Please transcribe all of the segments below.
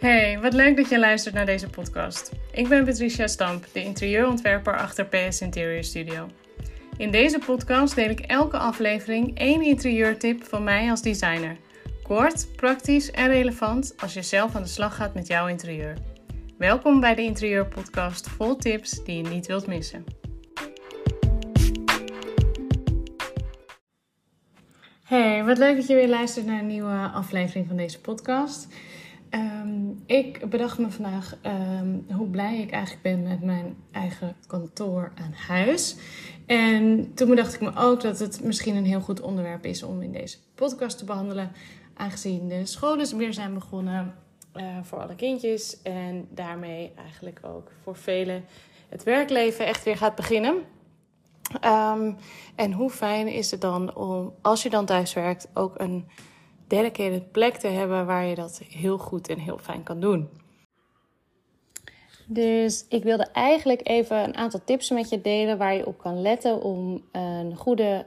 Hey, wat leuk dat je luistert naar deze podcast. Ik ben Patricia Stamp, de interieurontwerper achter PS Interior Studio. In deze podcast deel ik elke aflevering één interieurtip van mij als designer. Kort, praktisch en relevant als je zelf aan de slag gaat met jouw interieur. Welkom bij de Interieurpodcast vol tips die je niet wilt missen. Hey, wat leuk dat je weer luistert naar een nieuwe aflevering van deze podcast. Ehm, ik bedacht me vandaag ehm, hoe blij ik eigenlijk ben met mijn eigen kantoor aan huis. En toen bedacht ik me ook dat het misschien een heel goed onderwerp is om in deze podcast te behandelen. Aangezien de scholen weer zijn begonnen uh, voor alle kindjes. En daarmee eigenlijk ook voor velen het werkleven echt weer gaat beginnen. Um, en hoe fijn is het dan om, als je dan thuis werkt, ook een dedicated plek te hebben waar je dat heel goed en heel fijn kan doen. Dus ik wilde eigenlijk even een aantal tips met je delen waar je op kan letten om een goede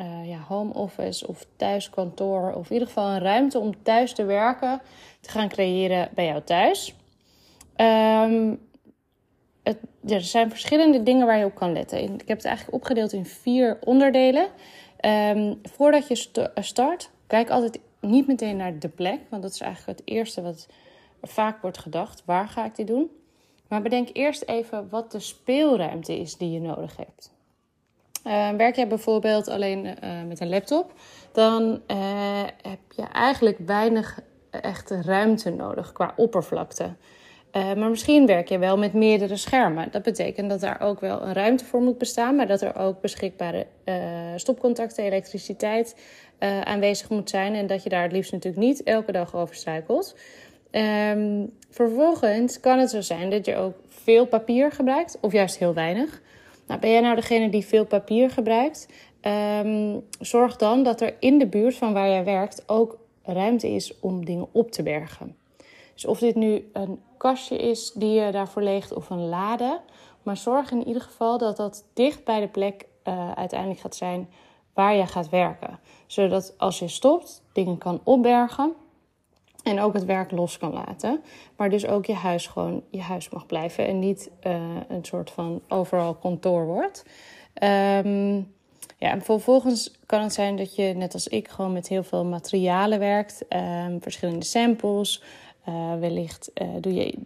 uh, ja, home office of thuiskantoor, of in ieder geval een ruimte om thuis te werken, te gaan creëren bij jou thuis. Um, het, er zijn verschillende dingen waar je op kan letten. Ik heb het eigenlijk opgedeeld in vier onderdelen. Um, voordat je start, kijk altijd niet meteen naar de plek, want dat is eigenlijk het eerste wat vaak wordt gedacht. Waar ga ik dit doen? Maar bedenk eerst even wat de speelruimte is die je nodig hebt. Uh, werk jij bijvoorbeeld alleen uh, met een laptop, dan uh, heb je eigenlijk weinig echte ruimte nodig qua oppervlakte. maar misschien werk je wel met meerdere schermen. Dat betekent dat daar ook wel een ruimte voor moet bestaan, maar dat er ook beschikbare stopcontacten, elektriciteit aanwezig moet zijn. En dat je daar het liefst natuurlijk niet elke dag over struikelt. Um, vervolgens kan het zo zijn dat je ook veel papier gebruikt, of juist heel weinig. Nou, ben jij nou degene die veel papier gebruikt? Um, zorg dan dat er in de buurt van waar jij werkt ook ruimte is om dingen op te bergen. Dus of dit nu een kastje is die je daarvoor leegt of een lade. Maar zorg in ieder geval dat dat dicht bij de plek uh, uiteindelijk gaat zijn waar je gaat werken. Zodat als je stopt, dingen kan opbergen en ook het werk los kan laten. Maar dus ook je huis gewoon je huis mag blijven. En niet uh, een soort van overal kantoor wordt. Um, ja, en vervolgens kan het zijn dat je, net als ik, gewoon met heel veel materialen werkt. Um, verschillende samples. Uh, wellicht uh, doe je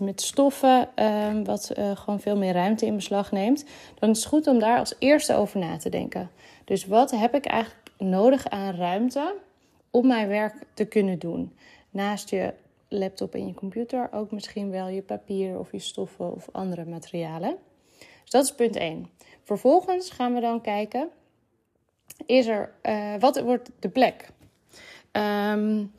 met stoffen, um, wat gewoon veel meer ruimte in beslag neemt. Dan is het goed om daar als eerste over na te denken. Dus wat heb ik eigenlijk nodig aan ruimte om mijn werk te kunnen doen? naast je laptop en je computer ook misschien wel je papier of je stoffen of andere materialen. Dus dat is punt 1. Vervolgens gaan we dan kijken, is er, uh, wat wordt de plek? Um,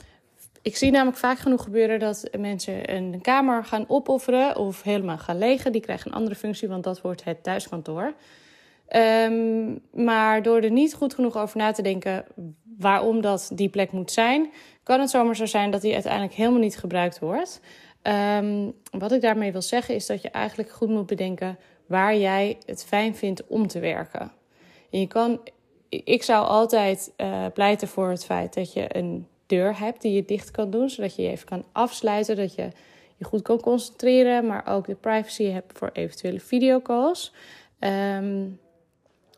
ik zie namelijk vaak genoeg gebeuren dat mensen een kamer gaan opofferen of helemaal gaan legen. Die krijgen een andere functie, want dat wordt het thuiskantoor. Um, maar door er niet goed genoeg over na te denken waarom dat die plek moet zijn, kan het zomaar zo zijn dat die uiteindelijk helemaal niet gebruikt wordt. Um, wat ik daarmee wil zeggen is dat je eigenlijk goed moet bedenken waar jij het fijn vindt om te werken. En je kan, ik zou altijd uh, pleiten voor het feit dat je een deur hebt die je dicht kan doen, zodat je je even kan afsluiten, dat je je goed kan concentreren, maar ook de privacy hebt voor eventuele videocalls. Um,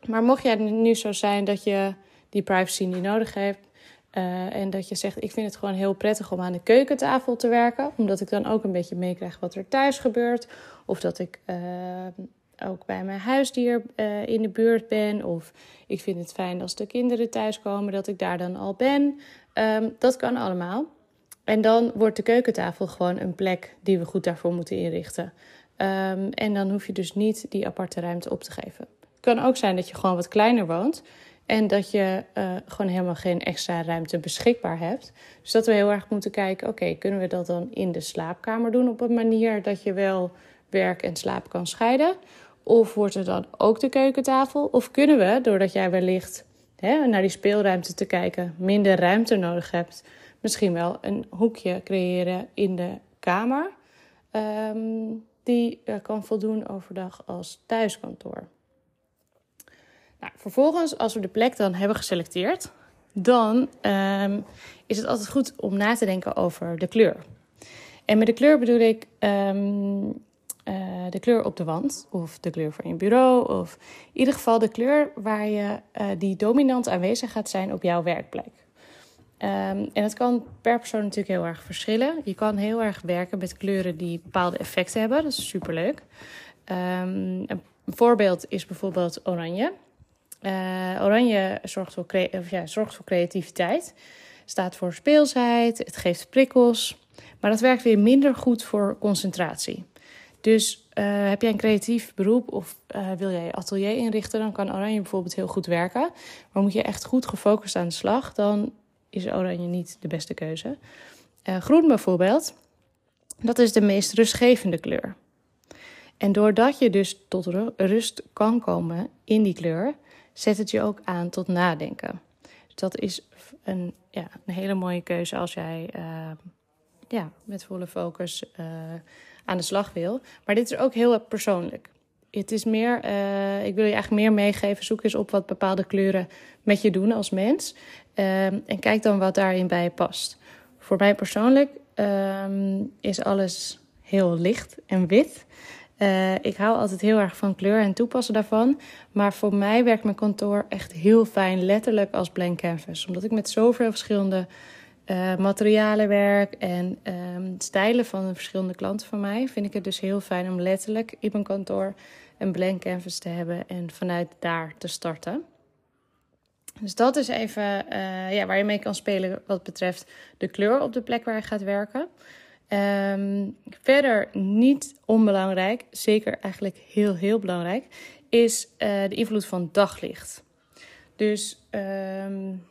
maar mocht jij nu zo zijn dat je die privacy niet nodig hebt, uh, en dat je zegt, ik vind het gewoon heel prettig om aan de keukentafel te werken. Omdat ik dan ook een beetje meekrijg wat er thuis gebeurt. Of dat ik uh, ook bij mijn huisdier uh, in de buurt ben. Of ik vind het fijn als de kinderen thuiskomen, dat ik daar dan al ben. Um, dat kan allemaal. En dan wordt de keukentafel gewoon een plek die we goed daarvoor moeten inrichten. Um, en dan hoef je dus niet die aparte ruimte op te geven. Het kan ook zijn dat je gewoon wat kleiner woont. En dat je uh, gewoon helemaal geen extra ruimte beschikbaar hebt. Dus dat we heel erg moeten kijken: oké, kunnen we dat dan in de slaapkamer doen op een manier dat je wel werk en slaap kan scheiden? Of wordt er dan ook de keukentafel? Of kunnen we, doordat jij wellicht hè, naar die speelruimte te kijken, minder ruimte nodig hebt, misschien wel een hoekje creëren in de kamer, um, die uh, kan voldoen overdag als thuiskantoor? Nou, vervolgens, als we de plek dan hebben geselecteerd, dan um, is het altijd goed om na te denken over de kleur. En met de kleur bedoel ik ehm, eh, de kleur op de wand, of de kleur van je bureau, of in ieder geval de kleur waar je, uh, die dominant aanwezig gaat zijn op jouw werkplek. Um, en dat kan per persoon natuurlijk heel erg verschillen. Je kan heel erg werken met kleuren die bepaalde effecten hebben. Dat is superleuk. Um, een voorbeeld is bijvoorbeeld oranje. Uh, oranje zorgt voor, ja, zorgt voor creativiteit, staat voor speelsheid, het geeft prikkels. Maar dat werkt weer minder goed voor concentratie. Dus uh, heb jij een creatief beroep of uh, wil jij je atelier inrichten, dan kan oranje bijvoorbeeld heel goed werken. Maar moet je echt goed gefocust aan de slag, dan is oranje niet de beste keuze. Uh, groen bijvoorbeeld, dat is de meest rustgevende kleur. En doordat je dus tot rust kan komen in die kleur, zet het je ook aan tot nadenken. Dus dat is een, ja, een hele mooie keuze als jij ja, met volle focus uh, aan de slag wil. Maar dit is ook heel persoonlijk. Het is meer, uh, ik wil je eigenlijk meer meegeven. Zoek eens op wat bepaalde kleuren met je doen als mens. Um, en kijk dan wat daarin bij je past. Voor mij persoonlijk um, is alles heel licht en wit. Ik hou altijd heel erg van kleur en toepassen daarvan. Maar voor mij werkt mijn kantoor echt heel fijn, letterlijk als blank canvas. Omdat ik met zoveel verschillende uh, materialen werk en um, stijlen van de verschillende klanten van mij, vind ik het dus heel fijn om letterlijk in mijn kantoor een blank canvas te hebben en vanuit daar te starten. Dus dat is even uh, ja, waar je mee kan spelen wat betreft de kleur op de plek waar je gaat werken. Um, verder niet onbelangrijk, zeker eigenlijk heel, heel belangrijk, is uh, de invloed van daglicht. Dus um,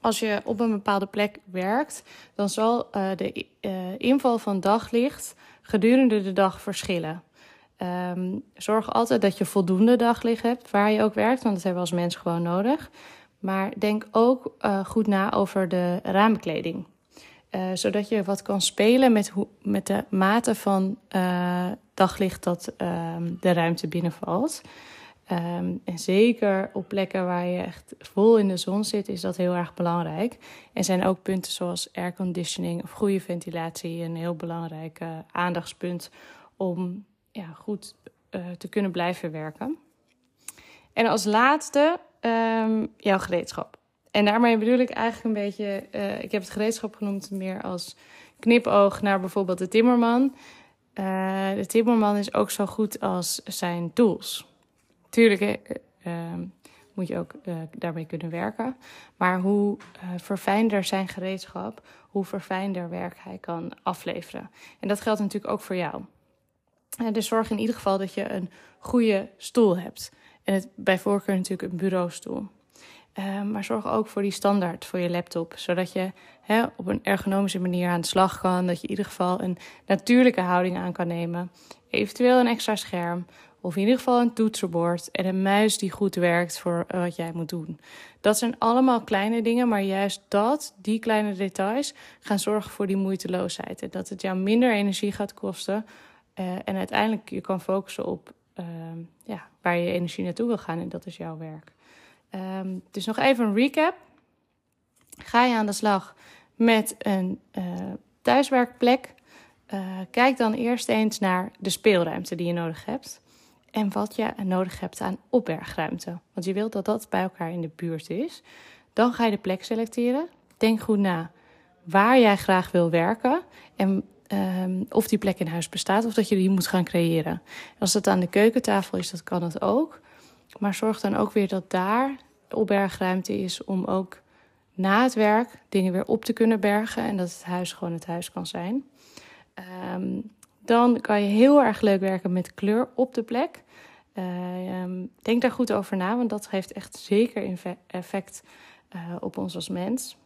als je op een bepaalde plek werkt, dan zal uh, de uh, inval van daglicht gedurende de dag verschillen. Um, zorg altijd dat je voldoende daglicht hebt waar je ook werkt, want dat hebben we als mens gewoon nodig. Maar denk ook goed na over de raambekleding. Zodat je wat kan spelen met, hoe, met de mate van daglicht dat uh, de ruimte binnenvalt. Um, en zeker op plekken waar je echt vol in de zon zit, is dat heel erg belangrijk. En zijn ook punten zoals airconditioning of goede ventilatie een heel belangrijk aandachtspunt om ja, goed te kunnen blijven werken. En als laatste um, jouw gereedschap. En daarmee bedoel ik eigenlijk een beetje, uh, ik heb het gereedschap genoemd meer als knipoog naar bijvoorbeeld de timmerman. De timmerman is ook zo goed als zijn tools. Tuurlijk uh, moet je ook daarmee kunnen werken. Maar hoe verfijnder zijn gereedschap, hoe verfijnder werk hij kan afleveren. En dat geldt natuurlijk ook voor jou. dus zorg in ieder geval dat je een goede stoel hebt. En het, bij voorkeur natuurlijk een bureaustoel. Maar zorg ook voor die standaard voor je laptop. Zodat je hè, op een ergonomische manier aan de slag kan. Dat je in ieder geval een natuurlijke houding aan kan nemen. Eventueel een extra scherm. Of in ieder geval een toetsenbord. En een muis die goed werkt voor wat jij moet doen. Dat zijn allemaal kleine dingen. Maar juist dat, die kleine details, gaan zorgen voor die moeiteloosheid. En dat het jou minder energie gaat kosten. Uh, en uiteindelijk je kan focussen op uh, ja, waar je energie naartoe wil gaan. En dat is jouw werk. Um, dus nog even een recap. Ga je aan de slag met een uh, thuiswerkplek? Kijk dan eerst eens naar de speelruimte die je nodig hebt. En wat je nodig hebt aan opbergruimte. Want je wilt dat dat bij elkaar in de buurt is. Dan ga je de plek selecteren. Denk goed na waar jij graag wil werken. En um, of die plek in huis bestaat of dat je die moet gaan creëren. als dat aan de keukentafel is, dat kan het ook. Maar zorg dan ook weer dat daar opbergruimte is om ook na het werk dingen weer op te kunnen bergen en dat het huis gewoon het huis kan zijn. Um, dan kan je heel erg leuk werken met kleur op de plek. Uh, um, denk daar goed over na, want dat heeft echt zeker effect uh, op ons als mens.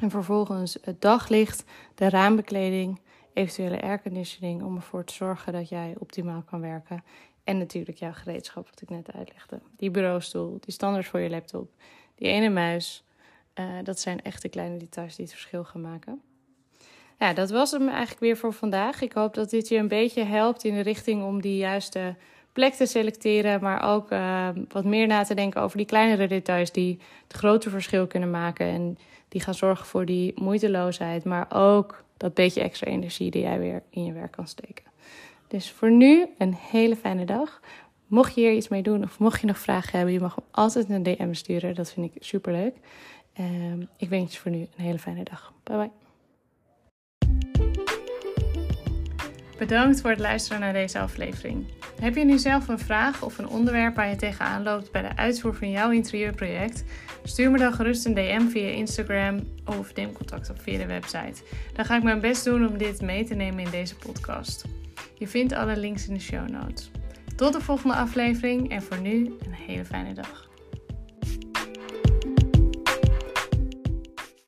En vervolgens het daglicht, de raambekleding, eventuele airconditioning om ervoor te zorgen dat jij optimaal kan werken en natuurlijk jouw gereedschap, wat ik net uitlegde. Die bureaustoel, die standaard voor je laptop, die ene muis. Uh, dat zijn echt de kleine details die het verschil gaan maken. Ja, dat was hem eigenlijk weer voor vandaag. Ik hoop dat dit je een beetje helpt in de richting om die juiste plek te selecteren. Maar ook uh, wat meer na te denken over die kleinere details die het grote verschil kunnen maken. En die gaan zorgen voor die moeiteloosheid, maar ook dat beetje extra energie die jij weer in je werk kan steken. Dus voor nu een hele fijne dag. Mocht je hier iets mee doen of mocht je nog vragen hebben, je mag hem altijd een DM sturen. Dat vind ik super leuk. Um, ik wens je voor nu een hele fijne dag. Bye bye. Bedankt voor het luisteren naar deze aflevering. Heb je nu zelf een vraag of een onderwerp waar je tegenaan loopt bij de uitvoer van jouw interieurproject? Stuur me dan gerust een DM via Instagram of neem contact op via de website. Dan ga ik mijn best doen om dit mee te nemen in deze podcast. Je vindt alle links in de show notes. Tot de volgende aflevering en voor nu een hele fijne dag.